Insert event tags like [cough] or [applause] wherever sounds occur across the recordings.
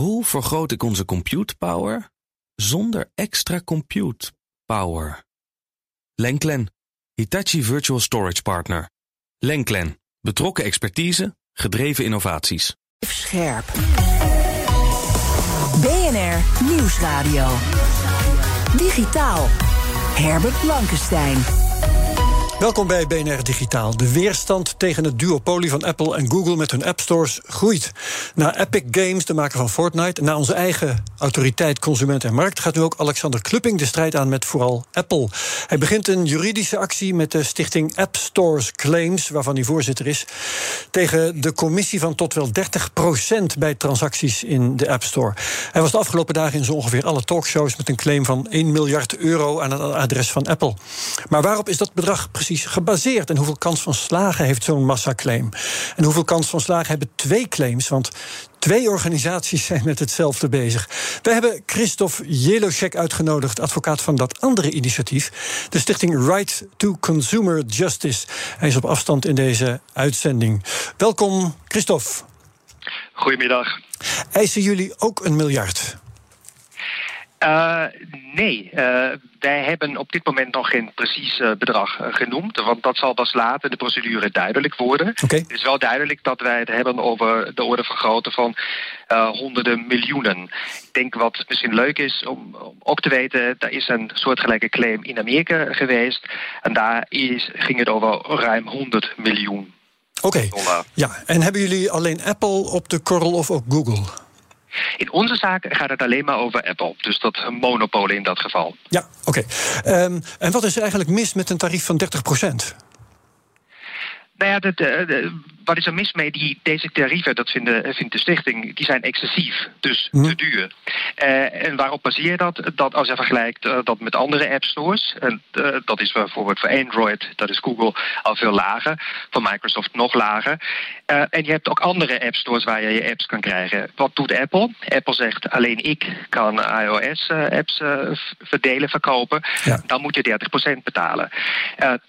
Hoe vergroot ik onze compute power zonder extra compute power? Lenklen, Hitachi Virtual Storage Partner. Lenklen, betrokken expertise, gedreven innovaties. Scherp. BNR Nieuwsradio. Digitaal. Herbert Blankenstein. Welkom bij BNR Digitaal. De weerstand tegen het duopolie van Apple en Google met hun app stores groeit. Na Epic Games, de maker van Fortnite, na onze eigen autoriteit Consument en Markt, gaat nu ook Alexander Klupping de strijd aan met vooral Apple. Hij begint een juridische actie met de stichting App Stores Claims, waarvan hij voorzitter is, tegen de commissie van tot wel 30% bij transacties in de App Store. Hij was de afgelopen dagen in zo ongeveer alle talkshows met een claim van 1 miljard euro aan het adres van Apple. Maar waarop is dat bedrag precies? Gebaseerd? En hoeveel kans van slagen heeft zo'n massaclaim? En hoeveel kans van slagen hebben twee claims? Want Twee organisaties [laughs] zijn met hetzelfde bezig. We hebben Christophe Jelocek uitgenodigd, advocaat van dat andere initiatief, de stichting Right to Consumer Justice. Hij is op afstand in deze uitzending. Welkom, Christophe. Goedemiddag. Eisen jullie ook een miljard? Uh, nee, uh, wij hebben op dit moment nog geen precies uh, bedrag genoemd. Want dat zal pas later de procedure duidelijk worden. Okay. Het is wel duidelijk dat wij het hebben over de orde van grootte van honderden miljoenen. Ik denk wat misschien leuk is om, om, ook te weten... er is een soortgelijke claim in Amerika geweest. En daar is, ging het over ruim 100 miljoen Oké, okay. ja. En hebben jullie alleen Apple op de korrel of ook Google? In onze zaak gaat het alleen maar over Apple. Dus dat monopolie in dat geval. Ja, oké. Um, en wat is er eigenlijk mis met een tarief van 30 procent? Nou ja, de, de, de, wat is er mis mee? Die, deze tarieven, dat vindt de, vindt de stichting, die zijn excessief. Dus Mhm. te duur. Uh, en waarop baseer je dat? Dat als je vergelijkt uh, dat met andere app stores. En uh, dat is bijvoorbeeld voor Android, dat is Google al veel lager. Voor Microsoft nog lager. En je hebt ook andere app stores waar je je apps kan krijgen. Wat doet Apple? Apple zegt alleen ik kan iOS-apps verdelen, verkopen. Ja. Dan moet je 30% betalen.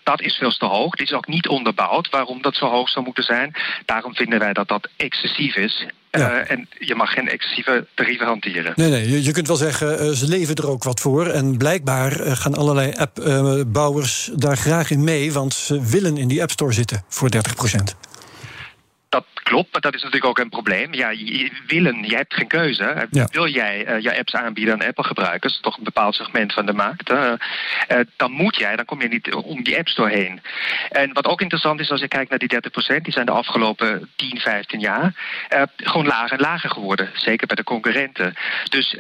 Dat is veel te hoog. Dit is ook niet onderbouwd waarom dat zo hoog zou moeten zijn. Daarom vinden wij dat dat excessief is. Ja. Uh, en je mag geen excessieve tarieven hanteren. Nee, nee, je, je kunt wel zeggen, uh, ze leven er ook wat voor. En blijkbaar uh, gaan allerlei appbouwers daar graag in mee... want ze willen in die App Store zitten voor 30 procent. Dat klopt, maar dat is natuurlijk ook een probleem. Ja, je, willen, je hebt geen keuze. Ja. Wil jij uh, je apps aanbieden aan Apple-gebruikers, toch een bepaald segment van de markt, uh, uh, dan moet jij, dan kom je niet om die App Store heen. En wat ook interessant is, als je kijkt naar die 30%, die zijn de afgelopen 10, 15 jaar gewoon lager en lager geworden. Zeker bij de concurrenten. Dus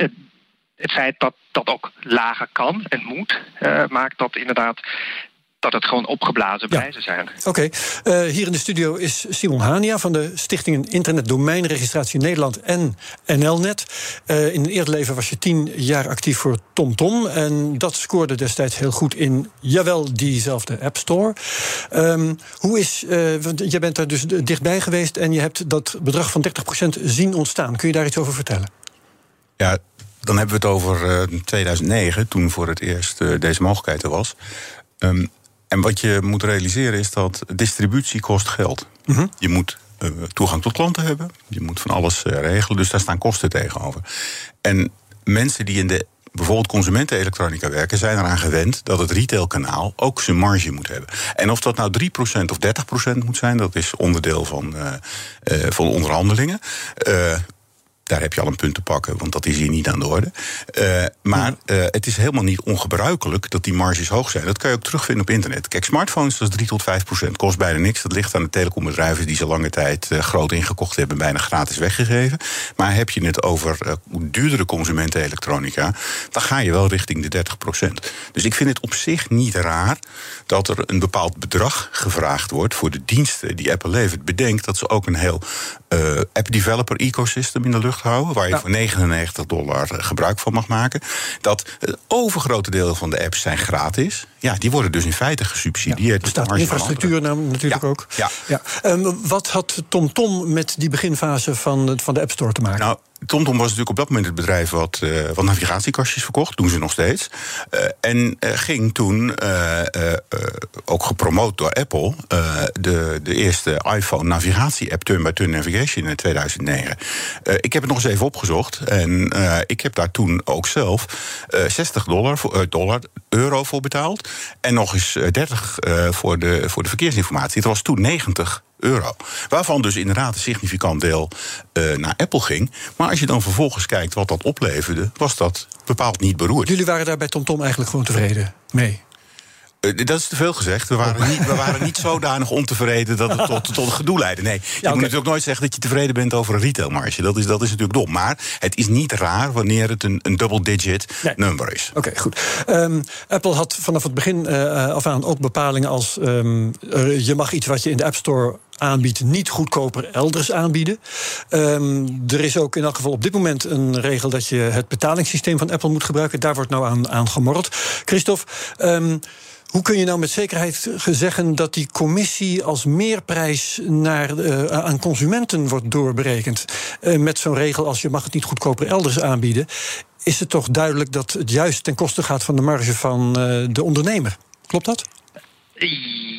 het feit dat dat ook lager kan en moet, maakt dat inderdaad dat het gewoon opgeblazen prijzen ja. zijn. Oké, okay. uh, hier in de studio is Simon Hania van de Stichting Internet Domeinregistratie Nederland en NLNet. Uh, in een eerder leven was je tien jaar actief voor TomTom. Tom, en dat scoorde destijds heel goed in, jawel, diezelfde App Store. Um, hoe is, uh, want jij bent daar dus dichtbij geweest en je hebt dat bedrag van 30% zien ontstaan. Kun je daar iets over vertellen? Ja, dan hebben we het over 2009, toen voor het eerst deze mogelijkheid er was. Um, en wat je moet realiseren is dat distributie kost geld. Mm -hmm. Je moet uh, toegang tot klanten hebben. Je moet van alles uh, regelen. Dus daar staan kosten tegenover. En mensen die in de bijvoorbeeld consumentenelektronica werken, zijn eraan gewend dat het retailkanaal ook zijn marge moet hebben. En of dat nou 3% of 30% moet zijn, dat is onderdeel van, uh, van onderhandelingen. Daar heb je al een punt te pakken, want dat is hier niet aan de orde. Uh, maar uh, het is helemaal niet ongebruikelijk dat die marges hoog zijn. Dat kan je ook terugvinden op internet. Kijk, smartphones, dat is 3 tot 5 procent. Kost bijna niks. Dat ligt aan de telecombedrijven die ze lange tijd uh, groot ingekocht hebben, bijna gratis weggegeven. Maar heb je het over duurdere consumentenelektronica, dan ga je wel richting de 30 procent. Dus ik vind het op zich niet raar dat er een bepaald bedrag gevraagd wordt voor de diensten die Apple levert. Bedenk dat ze ook een heel app-developer ecosystem in de lucht houden, waar je voor 99 dollar gebruik van mag maken. Dat het overgrote deel van de apps zijn gratis. Ja, die worden dus in feite gesubsidieerd. er staat infrastructuur nou, natuurlijk ook. Ja. Ja. Um, wat had TomTom met die beginfase van, van de App Store te maken? Nou, TomTom was natuurlijk op dat moment het bedrijf wat, uh, wat navigatiekastjes verkocht. Doen ze nog steeds. Uh, en uh, ging toen, ook gepromoot door Apple, de, de eerste iPhone navigatie-app Turn-by-Turn Navigation in 2009. ik heb het nog eens even opgezocht. En ik heb daar toen ook zelf 60 dollar, voor, dollar, euro voor betaald. En nog eens 30 voor, de, voor de verkeersinformatie. Het was toen 90 euro. Waarvan dus inderdaad een significant deel uh, naar Apple ging. Maar als je dan vervolgens kijkt wat dat opleverde, was dat bepaald niet beroerd. Jullie waren daar bij TomTom eigenlijk gewoon tevreden mee? Uh, dat is te veel gezegd. We waren niet, we waren niet zodanig ontevreden dat het tot, tot een gedoe leidde. Nee, je ja, okay. moet natuurlijk nooit zeggen dat je tevreden bent over een retailmarge. Dat is, dat is natuurlijk dom. Maar het is niet raar wanneer het een, een double-digit nee. number is. Oké, okay, goed. Um, Apple had vanaf het begin uh, af aan ook bepalingen als... Um, uh, je mag iets wat je in de App Store aanbiedt, niet goedkoper elders aanbieden. Um, er is ook in elk geval op dit moment een regel dat je het betalingssysteem van Apple moet gebruiken. Daar wordt nou aan, aan gemorreld. Christophe. Hoe kun je nou met zekerheid zeggen dat die commissie als meerprijs naar, uh, aan consumenten wordt doorberekend? Uh, met zo'n regel als je mag het niet goedkoper elders aanbieden. Is het toch duidelijk dat het juist ten koste gaat van de marge van uh, de ondernemer? Klopt dat?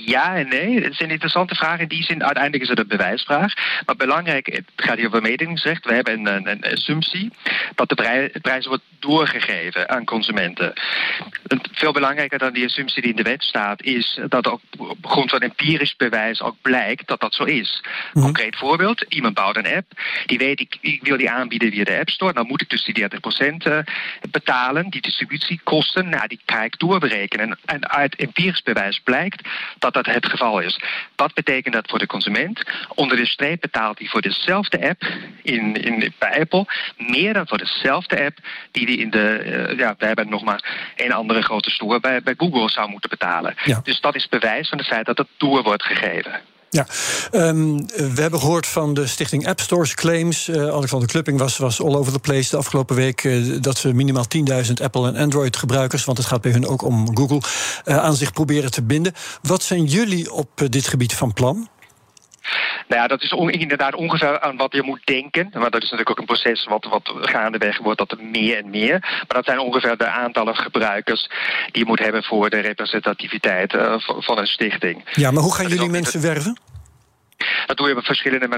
Ja en nee. Het is een interessante vraag. In die zin, uiteindelijk is het een bewijsvraag. Maar belangrijk, het gaat hier over mededingingsrecht. We hebben een, een, een assumptie dat de prijs, prijs wordt doorgegeven aan consumenten. Veel belangrijker dan die assumptie die in de wet staat, is dat ook op grond van empirisch bewijs ook blijkt dat dat zo is. Mm. Concreet voorbeeld: iemand bouwt een app, die weet ik, ik wil die aanbieden via de App Store. Dan moet ik dus die 30% betalen. Die distributiekosten, nou, die ga ik doorberekenen. En, en uit empirisch bewijs blijkt dat dat het geval is. Wat betekent dat voor de consument? Onder de streep betaalt hij voor dezelfde app in, in, bij Apple meer dan voor dezelfde app die hij in de. Uh, ja, we hebben nog maar een andere grote store bij, bij Google zou moeten betalen. Ja. Dus dat is bewijs van het feit dat het door wordt gegeven. Ja, um, we hebben gehoord van de stichting App Stores Claims. Uh, Alexander Klupping was, was all over the place de afgelopen week... Uh, dat ze minimaal 10.000 Apple en Android gebruikers... want het gaat bij hun ook om Google, uh, aan zich proberen te binden. Wat zijn jullie op dit gebied van plan? Nou ja, dat is on, inderdaad ongeveer aan wat je moet denken. Maar dat is natuurlijk ook een proces wat, wat gaandeweg wordt dat er meer en meer. Maar dat zijn ongeveer de aantallen gebruikers die je moet hebben voor de representativiteit uh, van een stichting. Ja, maar hoe gaan jullie mensen werven? Dat doe je op verschillende,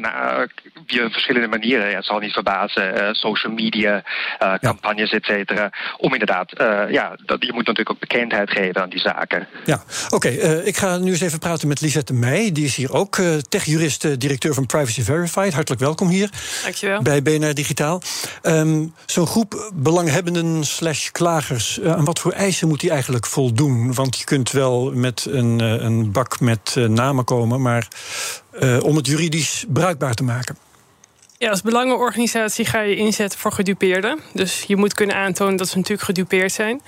via verschillende manieren. Ja, het zal niet verbazen. Uh, social media, uh, campagnes, et cetera. Om inderdaad, uh, ja, dat, je moet natuurlijk ook bekendheid geven aan die zaken. Ja, oké. Okay, ik ga nu eens even praten met Lisette Meij. Die is hier ook techjurist, directeur van Privacy Verified. Hartelijk welkom hier. Dankjewel. Bij BNR Digitaal. Um, Zo'n groep belanghebbenden slash klagers, aan wat voor eisen moet die eigenlijk voldoen? Want je kunt wel met een, een bak met namen komen, maar uh, om het juridisch bruikbaar te maken? Ja, als belangenorganisatie ga je inzetten voor gedupeerden. Dus je moet kunnen aantonen dat ze natuurlijk gedupeerd zijn.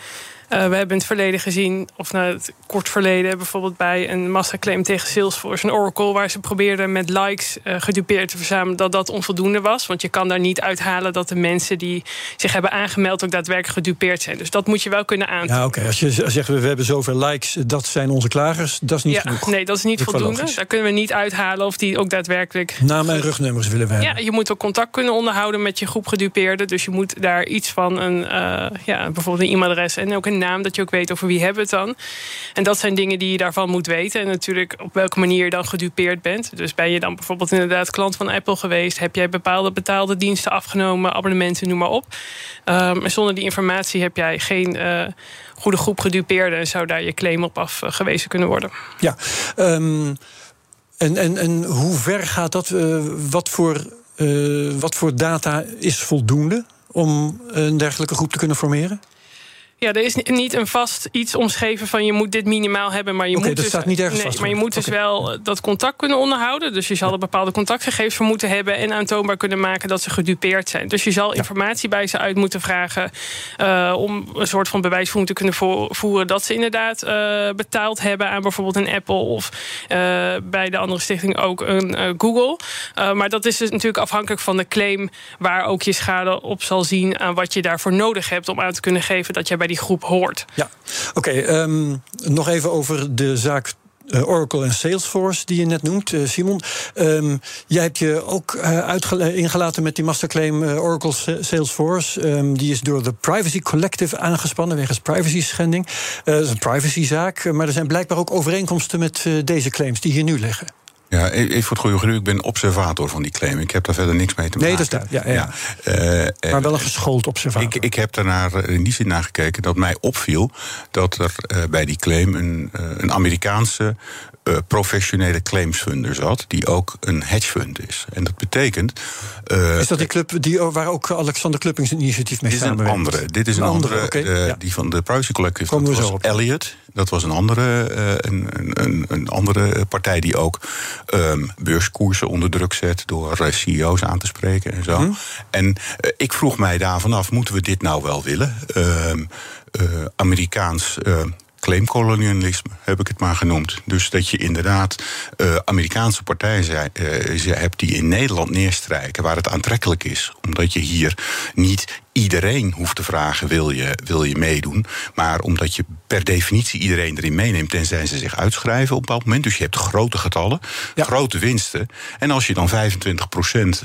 Uh, we hebben in het verleden gezien, of nou het kort verleden, bijvoorbeeld bij een massaclaim tegen Salesforce en Oracle, waar ze probeerden met likes uh, gedupeerd te verzamelen, dat dat onvoldoende was. Want je kan daar niet uithalen dat de mensen die zich hebben aangemeld ook daadwerkelijk gedupeerd zijn. Dus dat moet je wel kunnen aantonen. Ja, oké. Okay. Als je zegt we hebben zoveel likes, dat zijn onze klagers, dat is niet ja, genoeg. Nee, dat is niet voldoende. Daar kunnen we niet uithalen of die ook daadwerkelijk. Namen en rugnummers willen we hebben. Ja, je moet ook contact kunnen onderhouden met je groep gedupeerden. Dus je moet daar iets van een, uh, ja, bijvoorbeeld een e-mailadres en ook een naam, dat je ook weet over wie hebben het dan. En dat zijn dingen die je daarvan moet weten. En natuurlijk op welke manier je dan gedupeerd bent. Dus ben je dan bijvoorbeeld inderdaad klant van Apple geweest? Heb jij bepaalde betaalde diensten afgenomen, abonnementen, noem maar op. Um, en zonder die informatie heb jij geen uh, goede groep gedupeerden en zou daar je claim op afgewezen kunnen worden. Ja, um, en, en, en hoe ver gaat dat? Uh, wat, voor, wat voor data is voldoende om een dergelijke groep te kunnen formeren? Ja, er is niet een vast iets omschreven van je moet dit minimaal hebben, maar je okay, moet dus, staat niet ergens nee, vast. maar je moet dus wel dat contact kunnen onderhouden. Dus je zal er bepaalde contactgegevens voor moeten hebben en aantoonbaar kunnen maken dat ze gedupeerd zijn. Dus je zal ja. informatie bij ze uit moeten vragen uh, om een soort van bewijsvoering te kunnen voeren dat ze inderdaad uh, betaald hebben aan bijvoorbeeld een Apple of uh, bij de andere stichting ook een Google. maar dat is dus natuurlijk afhankelijk van de claim waar ook je schade op zal zien aan wat je daarvoor nodig hebt om aan te kunnen geven dat jij bij die groep hoort. Ja, oké. Ehm, nog even over de zaak uh, Oracle en Salesforce, die je net noemt, uh, Simon. Um, jij hebt je ook uh, ingelaten met die masterclaim Oracle Salesforce. Um, die is door de Privacy Collective aangespannen wegens privacy schending. dat is een privacyzaak, maar er zijn blijkbaar ook overeenkomsten met deze claims die hier nu liggen. Ja, even voor het goede gerucht, ik ben observator van die claim. Ik heb daar verder niks mee te maken. Nee, dat is daar. Ja, ja. Uh, maar wel een geschoold observator. Ik, ik heb daarnaar in die zin naar gekeken dat mij opviel dat er uh, bij die claim een, uh, een Amerikaanse uh, professionele claimsfunder zat, die ook een hedge fund is. En dat betekent. Uh, is dat die club die, waar ook Alexander Kluppings initiatief mee samenwerkt? Dit is een andere. Dit is een, een andere. andere okay, uh, ja. Die van de Privacy Collective. Komen dat was op. Elliot. Dat was een andere, een, een, een, andere partij die ook um, beurskoersen onder druk zet door CEO's aan te spreken en zo. Hm? En ik vroeg mij daarvan af: moeten we dit nou wel willen? Uh, Amerikaans claimkolonialisme, heb ik het maar genoemd. Dus dat je inderdaad uh, Amerikaanse partijen zei, uh, hebt die in Nederland neerstrijken, waar het aantrekkelijk is. Omdat je hier niet iedereen hoeft te vragen: wil je, wil je meedoen? Maar omdat je per definitie iedereen erin meeneemt, tenzij ze zich uitschrijven op een bepaald moment. Dus je hebt grote getallen, ja. grote winsten. En als je dan 25%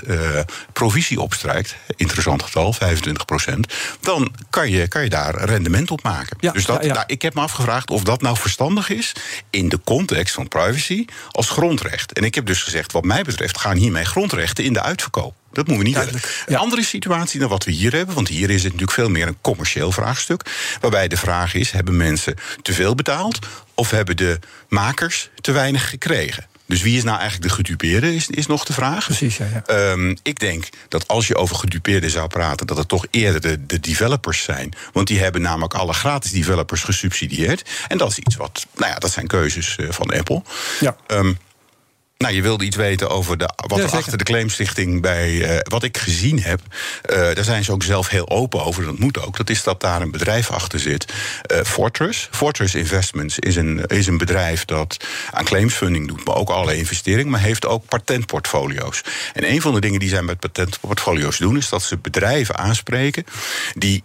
uh, provisie opstrijkt, interessant getal, 25%, dan kan je, kan je daar rendement op maken. Ja, dus dat, ja, nou, ik heb me afgevraagd of dat nou verstandig is in de context van privacy als grondrecht. En ik heb dus gezegd: wat mij betreft gaan hiermee grondrechten in de uitverkoop. Dat moeten we niet Duidelijk. Een andere situatie dan wat we hier hebben, want hier is het natuurlijk veel meer een commercieel vraagstuk. Waarbij de vraag is: hebben mensen te veel betaald of hebben de makers te weinig gekregen? Dus wie is nou eigenlijk de gedupeerde, is, is nog de vraag. Precies, ja. ja. Um, ik denk dat als je over gedupeerden zou praten... dat het toch eerder de, de, developers zijn. Want die hebben namelijk alle gratis developers gesubsidieerd. En dat is iets wat... Nou ja, dat zijn keuzes uh, van Apple. Ja. Um, nou, je wilde iets weten over de, wat ja, er achter de claimstichting bij uh, wat ik gezien heb. Uh, daar zijn ze ook zelf heel open over. Dat moet ook. Dat is dat daar een bedrijf achter zit. Uh, Fortress. Fortress Investments is een, is een bedrijf dat aan claimsfunding doet, maar ook alle investeringen, maar heeft ook patentportfolio's. En een van de dingen die zij met patentportfolio's doen, is dat ze bedrijven aanspreken die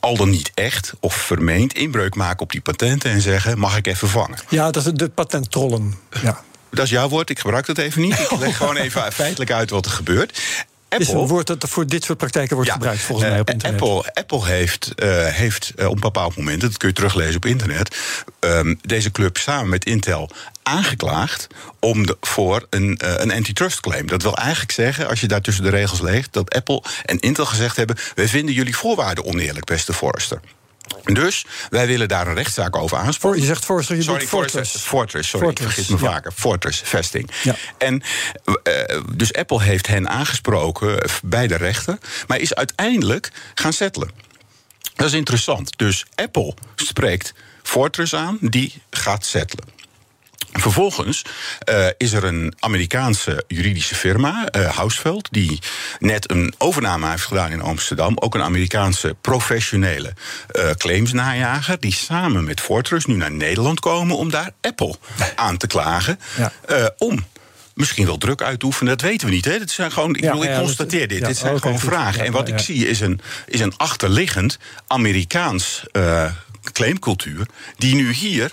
al dan niet echt of vermeend inbreuk maken op die patenten en zeggen: mag ik even vangen? Ja, dat is de patenttrollen. Ja. Dat is jouw woord, ik gebruik dat even niet. Ik leg [laughs] gewoon even feitelijk uit wat er gebeurt. Apple, is een woord dat voor dit soort praktijken wordt ja, gebruikt, volgens mij op internet. Apple, Apple heeft, uh, heeft uh, op een bepaald moment, dat kun je teruglezen op internet, um, deze club samen met Intel aangeklaagd om de, voor een, uh, een antitrust claim. Dat wil eigenlijk zeggen, als je daar tussen de regels leegt, dat Apple en Intel gezegd hebben: wij vinden jullie voorwaarden oneerlijk, beste Forrester. Dus wij willen daar een rechtszaak over aansporen. Je zegt Fortress, je sorry, Fortress. Fortress, sorry, Fortress, ik vergis me ja. vaker. Fortress, vesting. Ja. En uh, dus Apple heeft hen aangesproken bij de rechter, maar is uiteindelijk gaan settelen. Dat is interessant. Dus Apple spreekt Fortress aan, die gaat settelen. Vervolgens uh, is er een Amerikaanse juridische firma, uh, Houseveld, die net een overname heeft gedaan in Amsterdam. Ook een Amerikaanse professionele uh, claimsnajager, die samen met Fortress nu naar Nederland komen om daar Apple aan te klagen. Ja. om misschien wel druk uitoefenen, dat weten we niet. Hè? Dat zijn gewoon, ik, ja, bedoel, ik ja, constateer dit. dit zijn okay, gewoon vragen. en wat ik zie is een, is een achterliggend Amerikaans claimcultuur, die nu hier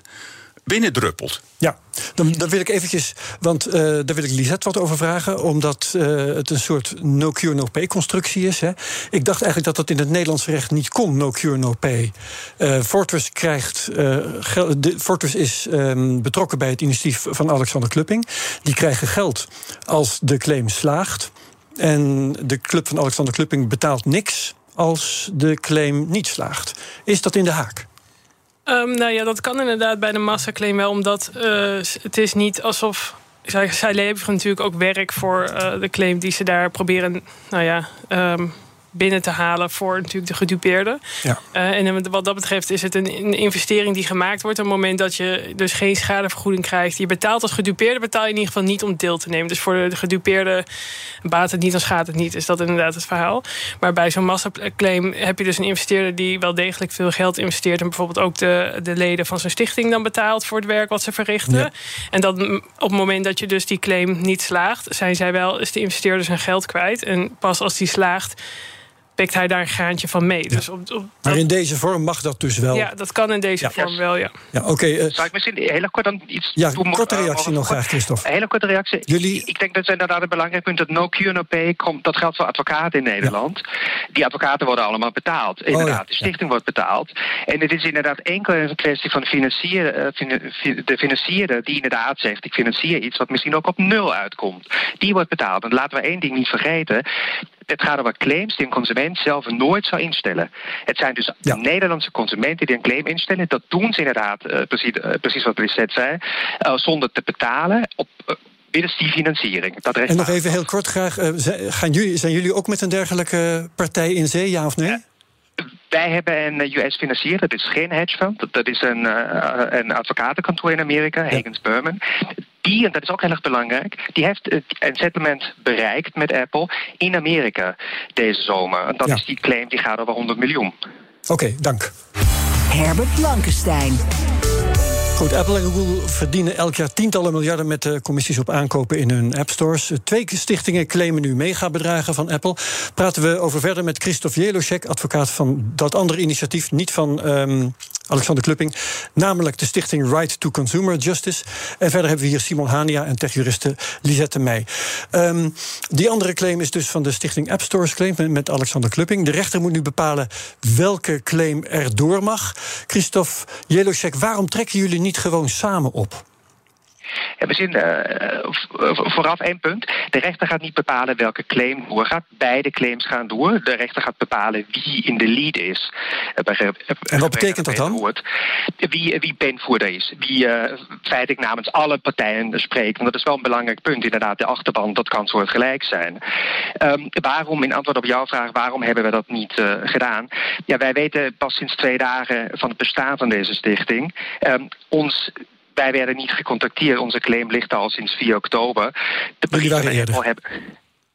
binnendruppelt. Ja, dan, dan wil ik eventjes, want uh, daar wil ik Lisette wat over vragen, omdat uh, het een soort no-cure, no-pay constructie is. Hè. Ik dacht eigenlijk dat dat in het Nederlandse recht niet kon, no-cure, no-pay. Uh, Fortress, krijgt, de, Fortress is um, betrokken bij het initiatief van Alexander Klupping. Die krijgen geld als de claim slaagt. En de club van Alexander Klupping betaalt niks als de claim niet slaagt. Is dat in de haak? Um, nou ja, dat kan inderdaad bij de massaclaim wel, omdat uh, het is niet alsof. Zij, zij leveren natuurlijk ook werk voor uh, de claim die ze daar proberen, nou ja, um, binnen te halen voor natuurlijk de gedupeerden. Ja. Uh, en wat dat betreft is het een, een, investering die gemaakt wordt. Op het moment dat je dus geen schadevergoeding krijgt. Je betaalt als gedupeerde, betaal je in ieder geval niet om deel te nemen. Dus voor de, de gedupeerde baat het niet, dan schaadt het niet. Is dat inderdaad het verhaal. Maar bij zo'n massaclaim heb je dus een investeerder die wel degelijk veel geld investeert. En bijvoorbeeld ook de, de leden van zijn stichting dan betaalt voor het werk wat ze verrichten. Ja. En dat op het moment dat je dus die claim niet slaagt, zijn zij wel, is de investeerder zijn geld kwijt. En pas als die slaagt pikt hij daar een graantje van mee. Dus op, op, maar in deze vorm mag dat dus wel? Ja, dat kan in deze vorm wel, ja. ja oké. Okay, uh, Zou ik misschien heel kort dan iets Ja, doen, korte reactie nog graag, Christophe. Een hele korte reactie. Jullie... Ik denk dat inderdaad een belangrijk punt... dat no cure no pay, komt, dat geldt voor advocaten in Nederland. Die advocaten worden allemaal betaald. Oh, inderdaad, de stichting wordt betaald. En het is inderdaad enkel een kwestie van financieren, de financier die inderdaad zegt... ik financier iets wat misschien ook op nul uitkomt. Die wordt betaald. En laten we één ding niet vergeten. Het gaat over claims die een consument zelf nooit zou instellen. Het zijn dus Nederlandse consumenten die een claim instellen. Dat doen ze inderdaad, uh, precies, uh, precies wat Lisette zei, uh, zonder te betalen. Op, middels die financiering. Dat en nog even heel kort graag. gaan jullie, zijn jullie ook met een dergelijke partij in zee, ja of nee? Ja. Wij hebben een US financier, dat is geen hedge fund. Dat is een, een advocatenkantoor in Amerika. Hagens Berman die, en dat is ook heel erg belangrijk, die heeft een settlement bereikt met Apple in Amerika deze zomer. En dat is die claim die gaat over 100 miljoen. Oké, dank. Herbert Blankenstein. Goed, Apple en Google verdienen elk jaar tientallen miljarden met de commissies op aankopen in hun app stores. Twee stichtingen claimen nu megabedragen van Apple. Praten we over verder met Christophe Jelosek, advocaat van dat andere initiatief, niet van um, Alexander Klupping, namelijk de stichting Right to Consumer Justice. En verder hebben we hier Simon Hania en techjuriste Lisette Meij. Um, die andere claim is dus van de stichting App Stores Claim met Alexander Klupping. De rechter moet nu bepalen welke claim er door mag. Christophe Jelosek, waarom trekken jullie niet gewoon samen op? We zien uh, vooraf één punt. De rechter gaat niet bepalen welke claim doorgaat. Beide claims gaan door. De rechter gaat bepalen wie in de lead is. Eh, en wat betekent dat dan? Wie, wie penvoerder is. Wie uh, feitelijk namens alle partijen spreekt. Want dat is wel een belangrijk punt. Inderdaad, de achterban, dat kan soortgelijk zijn. Um, waarom, in antwoord op jouw vraag, waarom hebben we dat niet uh, gedaan? Ja, wij weten pas sinds twee dagen van het bestaan van deze stichting. Um, ons wij werden niet gecontacteerd. Onze claim ligt al sinds 4 oktober. De Jullie waren eerder? Hebben,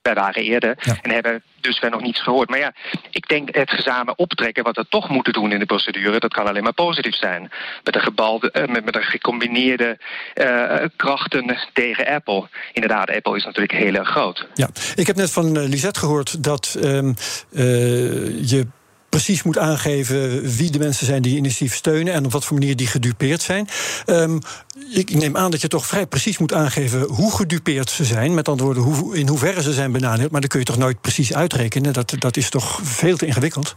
wij waren eerder en hebben dus wij nog niets gehoord. Maar ja, ik denk het gezamen optrekken wat we toch moeten doen in de procedure... dat kan alleen maar positief zijn. Met een, gebalde, uh, met, met een gecombineerde uh, krachten tegen Apple. Inderdaad, Apple is natuurlijk heel erg groot. Ja, ik heb net van uh, Lisette gehoord dat um, je precies moet aangeven wie de mensen zijn die initiatief steunen en op wat voor manier die gedupeerd zijn. Um, ik neem aan dat je toch vrij precies moet aangeven hoe gedupeerd ze zijn. Met andere woorden, hoe, in hoeverre ze zijn benadeeld. Maar dan kun je toch nooit precies uitrekenen. Dat, dat is toch veel te ingewikkeld?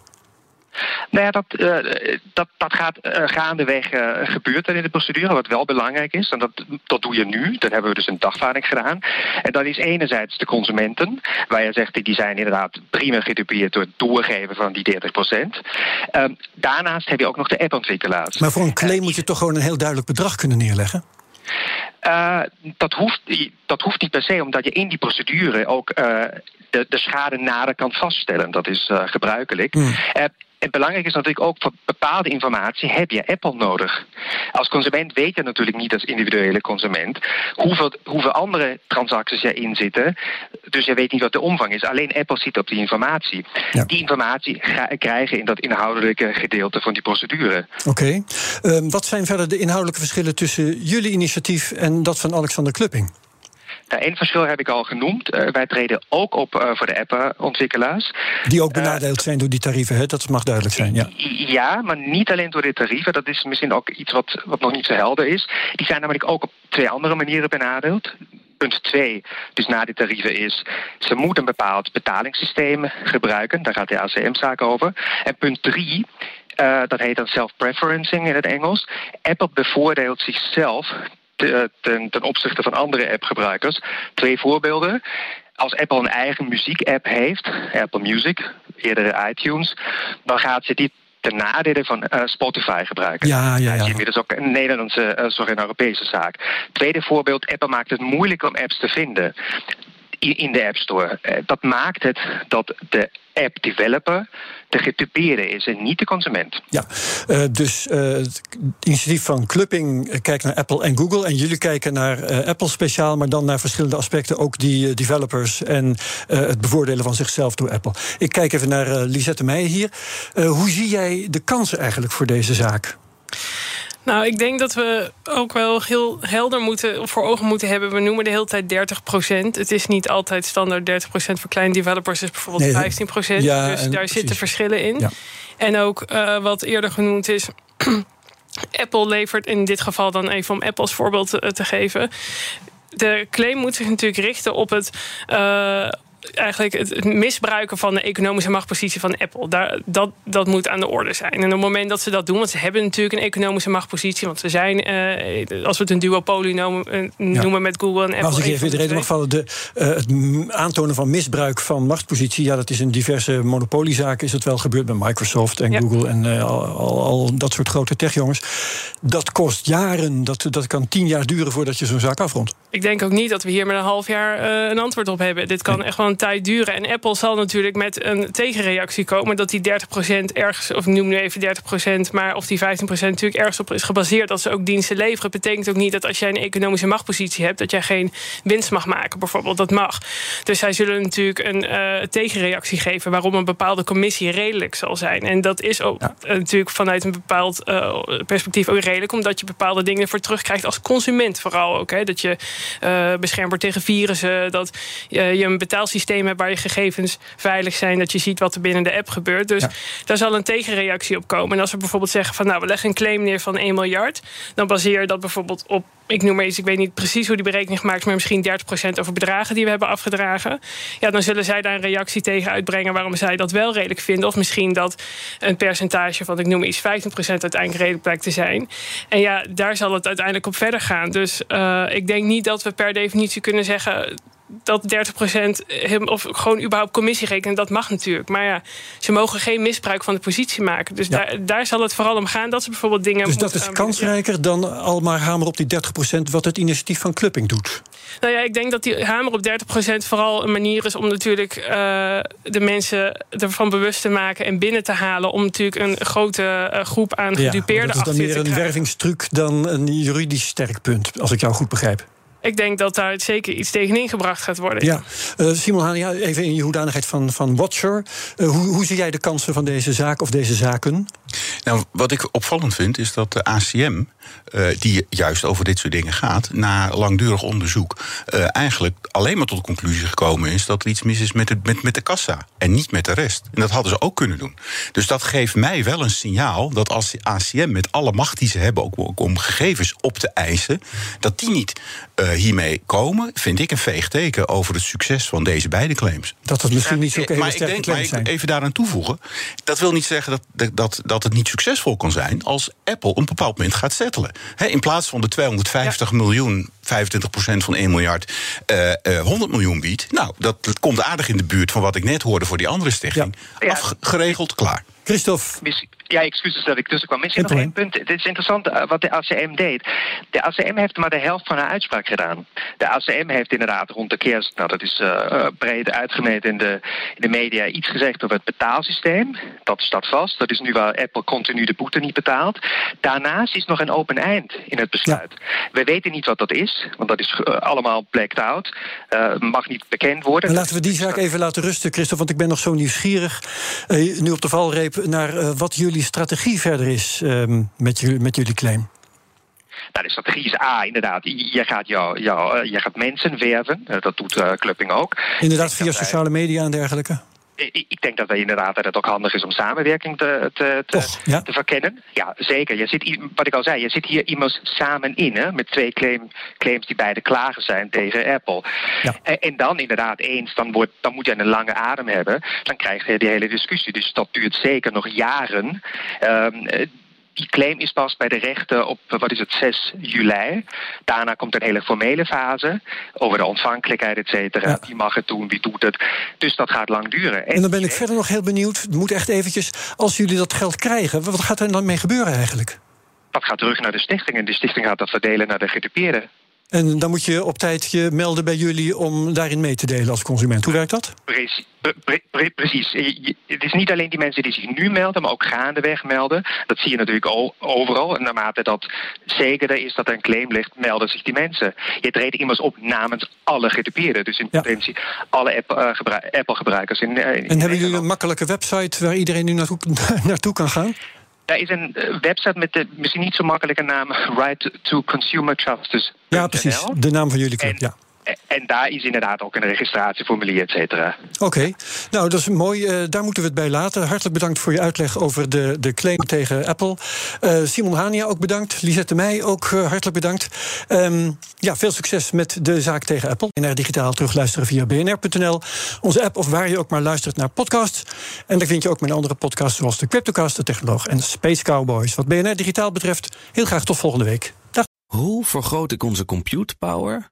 Nou ja, dat, uh, dat, dat gaat uh, gaandeweg uh, gebeuren in de procedure. Wat wel belangrijk is, en dat, dat doe je nu. Dan hebben we dus een dagvaarding gedaan. En dat is enerzijds de consumenten. Waar je zegt, die zijn inderdaad prima gedupeerd door het doorgeven van die 30 procent. Ehm, daarnaast heb je ook nog de appontwikkelaars. Maar voor een claim moet je toch gewoon een heel duidelijk bedrag kunnen neerleggen? Uh, dat, hoeft, dat hoeft niet per se, omdat je in die procedure ook uh, de, de schade nader kan vaststellen. Dat is uh, gebruikelijk. Mm. En belangrijk is natuurlijk ook voor bepaalde informatie heb je Apple nodig. Als consument weet je natuurlijk niet als individuele consument hoeveel, hoeveel andere transacties erin zitten. Dus je weet niet wat de omvang is. Alleen Apple ziet op die informatie. Die informatie krijgen in dat inhoudelijke gedeelte van die procedure. Oké. Okay. wat zijn verder de inhoudelijke verschillen tussen jullie initiatief en dat van Alexander Klupping? Eén verschil heb ik al genoemd. Uh, wij treden ook op uh, voor de appontwikkelaars. Die ook benadeeld zijn door die tarieven, hè? dat mag duidelijk zijn. Ja. ja, maar niet alleen door de tarieven. Dat is misschien ook iets wat, wat nog niet zo helder is. Die zijn namelijk ook op twee andere manieren benadeeld. Punt 2, dus na die tarieven, is... ze moeten een bepaald betalingssysteem gebruiken. Daar gaat de ACM-zaak over. En punt 3... Uh, dat heet dan self-preferencing in het Engels. Apple bevoordeelt zichzelf ten, ten opzichte van andere appgebruikers. Twee voorbeelden. Als Apple een eigen muziek-app heeft, Apple Music, eerder iTunes, dan gaat ze die ten nadele van uh, Spotify gebruiken. Ja, ja, ja. Dat is inmiddels ook een Nederlandse, uh, sorry, een Europese zaak. Tweede voorbeeld, Apple maakt het moeilijk om apps te vinden in de App Store. Uh, dat maakt het dat de app developer de getypeerde is en niet de consument. Ja, uh, dus uh, het initiatief van Clubbing kijkt naar Apple en Google. En jullie kijken naar Apple speciaal, maar dan naar verschillende aspecten. Ook die developers en het bevoordelen van zichzelf door Apple. Ik kijk even naar Lisette Meijer hier. hoe zie jij de kansen eigenlijk voor deze zaak? Nou, ik denk dat we ook wel heel helder moeten voor ogen moeten hebben. We noemen de hele tijd 30% Het is niet altijd standaard 30% voor kleine developers is bijvoorbeeld Nee, 15 ja, Dus daar precies. zitten verschillen in. Ja. En ook eh, wat eerder genoemd is. [clears throat] Apple levert in dit geval dan even om Apple als voorbeeld te, te geven. De claim moet zich natuurlijk richten op het. eh, Eigenlijk het misbruiken van de economische machtpositie van Apple. Daar, dat, dat moet aan de orde zijn. En op het moment dat ze dat doen, want ze hebben natuurlijk een economische machtpositie. Want ze zijn, eh, als we het een duopolie noemen, eh, noemen met Google en Apple. Maar als ik even de reden mag vallen, de, eh, het aantonen van misbruik van machtspositie, ja, dat is in diverse monopoliezaken is het wel gebeurd bij Microsoft en Ja. Google en al, al, al dat soort grote techjongens. Dat kost jaren, dat, dat kan tien jaar duren voordat je zo'n zaak afrondt. Ik denk ook niet dat we hier met een half jaar een antwoord op hebben. Dit kan echt wel een tijd duren. En Apple zal natuurlijk met een tegenreactie komen dat die 30% ergens, of ik noem nu even 30%, maar of die 15% natuurlijk ergens op is gebaseerd dat ze ook diensten leveren. betekent ook niet dat als jij een economische machtpositie hebt, dat jij geen winst mag maken, bijvoorbeeld. Dat mag. Dus zij zullen natuurlijk een eh, tegenreactie geven waarom een bepaalde commissie redelijk zal zijn. En dat is ook Ja. eh, natuurlijk vanuit een bepaald eh, perspectief ook redelijk, omdat je bepaalde dingen voor terugkrijgt als consument vooral ook. Hè. Dat je eh, beschermd wordt tegen virussen, dat je een betaalsysteem hebt waar je gegevens veilig zijn, dat je ziet wat er binnen de app gebeurt. Dus Ja. daar zal een tegenreactie op komen. En als we bijvoorbeeld zeggen van nou, we leggen een claim neer van 1 miljard, dan baseer je dat bijvoorbeeld op ik noem maar iets, ik weet niet precies hoe die berekening gemaakt is, maar misschien 30% over bedragen die we hebben afgedragen. Ja, dan zullen zij daar een reactie tegen uitbrengen waarom zij dat wel redelijk vinden. Of misschien dat een percentage van, ik noem iets, 15% uiteindelijk redelijk blijkt te zijn. En ja, daar zal het uiteindelijk op verder gaan. Dus eh, ik denk niet dat we per definitie kunnen zeggen dat 30% hem- of gewoon überhaupt commissie rekenen, dat mag natuurlijk. Maar ja, ze mogen geen misbruik van de positie maken. Dus Ja. daar, daar zal het vooral om gaan dat ze bijvoorbeeld dingen. Dus dat is kansrijker dan al maar hamer op die 30% wat het initiatief van Clupping doet. Nou ja, ik denk dat die hamer op 30% vooral een manier is om natuurlijk eh, de mensen ervan bewust te maken en binnen te halen. Om natuurlijk een grote eh, groep aan Ja, maar gedupeerden dat is dan meer te een krijgen. wervingstruc dan een juridisch sterk punt, als ik jou goed begrijp. Ik denk dat daar zeker iets tegen ingebracht gaat worden. Ja, Eh, Simon Haan, ja, even in je hoedanigheid van, van watcher. Eh, hoe, hoe zie jij de kansen van deze zaak of deze zaken? Nou, wat ik opvallend vind is dat de ACM, eh, die juist over dit soort dingen gaat, na langdurig onderzoek, eh, eigenlijk alleen maar tot de conclusie gekomen is dat er iets mis is met, het, met, met de kassa en niet met de rest. En dat hadden ze ook kunnen doen. Dus dat geeft mij wel een signaal dat als de ACM met alle macht die ze hebben, ook, ook om gegevens op te eisen, dat die niet eh, hiermee komen, vind ik een veeg teken over het succes van deze beide claims. Dat het misschien niet zo hele maar ik denk, maar ik even daaraan toevoegen. Dat wil niet zeggen dat, dat- dat, dat het niet succesvol kan zijn als Apple een bepaald moment gaat settelen. In plaats van de 250 miljoen, 25% van 1 miljard, eh, eh, 100 miljoen biedt. Nou, dat, dat komt aardig in de buurt van wat ik net hoorde voor die andere stichting. Ja. Afgeregeld, klaar. Christophe, Ja, excuses dat ik tussenkwam. Misschien nog één punt. Het is interessant eh, wat de ACM deed. De ACM heeft maar de helft van haar uitspraak gedaan. De ACM heeft inderdaad rond de kerst, nou dat is eh, eh, breed uitgemeten in de, in de media, iets gezegd over het betaalsysteem. Dat staat vast. Dat is nu waar Apple continu de boete niet betaalt. Daarnaast is nog een open eind in het besluit. We weten niet wat dat is, want dat is eh, allemaal blacked out. Eh, mag niet bekend worden. En laten we die zaak even laten rusten, Christophe, want ik ben nog zo nieuwsgierig. eh, nu op de valreep naar wat jullie strategie verder is ehm, met, jullie, met jullie claim. Nou, de strategie is A, inderdaad. Je gaat, jou, jou, je gaat mensen werven. Dat doet eh, Clubbing ook. Inderdaad, via sociale media en dergelijke. Ik, denk dat wij inderdaad dat het ook handig is om samenwerking te, te, te, Toch, ja? te verkennen. Ja, zeker. Je zit, wat ik al zei, je zit hier immers samen in, hè, met twee claim, claims die beide klagen zijn tegen Apple. Ja. En, en dan inderdaad eens, dan, wordt, dan moet je een lange adem hebben. Dan krijg je die hele discussie. Dus dat duurt zeker nog jaren. Ehm, eh, die claim is pas bij de rechten op, eh, wat is het, 6 juli. Daarna komt een hele formele fase over de ontvankelijkheid, et cetera. Ja. Wie mag het doen, wie doet het. Dus dat gaat lang duren. En dan ben ik verder nog heel benieuwd. Het moet echt eventjes, als jullie dat geld krijgen, wat gaat er dan mee gebeuren eigenlijk? dat gaat terug naar de stichting. En de stichting gaat dat verdelen naar de gedupeerden. En dan moet je op tijd je melden bij jullie om daarin mee te delen als consument. Hoe werkt dat? Precie- pre- pre- pre- precies. Je- Het is niet alleen die mensen die zich nu melden, maar ook gaandeweg melden. Dat zie je natuurlijk o- overal. En naarmate dat zekerder is dat er een claim ligt, melden zich die mensen. Je treedt immers op namens alle gedupeerden. Dus in Ja. potentie alle eh, gebru- Apple-gebruikers in, eh, in En hebben jullie een makkelijke website waar iedereen nu naartoe, [laughs] naartoe kan gaan? Daar is een eh, website met de misschien niet zo makkelijke naam Right to Consumer Justice. Ja, precies. De naam van jullie club, En- ja. En daar is inderdaad ook een registratieformulier, et cetera. Oké, nou dat is mooi. Eh, daar moeten we het bij laten. Hartelijk bedankt voor je uitleg over de, de claim tegen Apple. Eh, Simon Hania ook bedankt. Lisette Meij ook eh, hartelijk bedankt. Ehm, ja, veel succes met de zaak tegen Apple. BNR Digitaal terugluisteren via bnr.nl. Onze app of waar je ook maar luistert naar podcasts. En daar vind je ook mijn andere podcasts zoals de Cryptocast, de Technoloog en Space Cowboys. Wat BNR Digitaal betreft, heel graag tot volgende week. Dag. Hoe vergroot ik onze compute power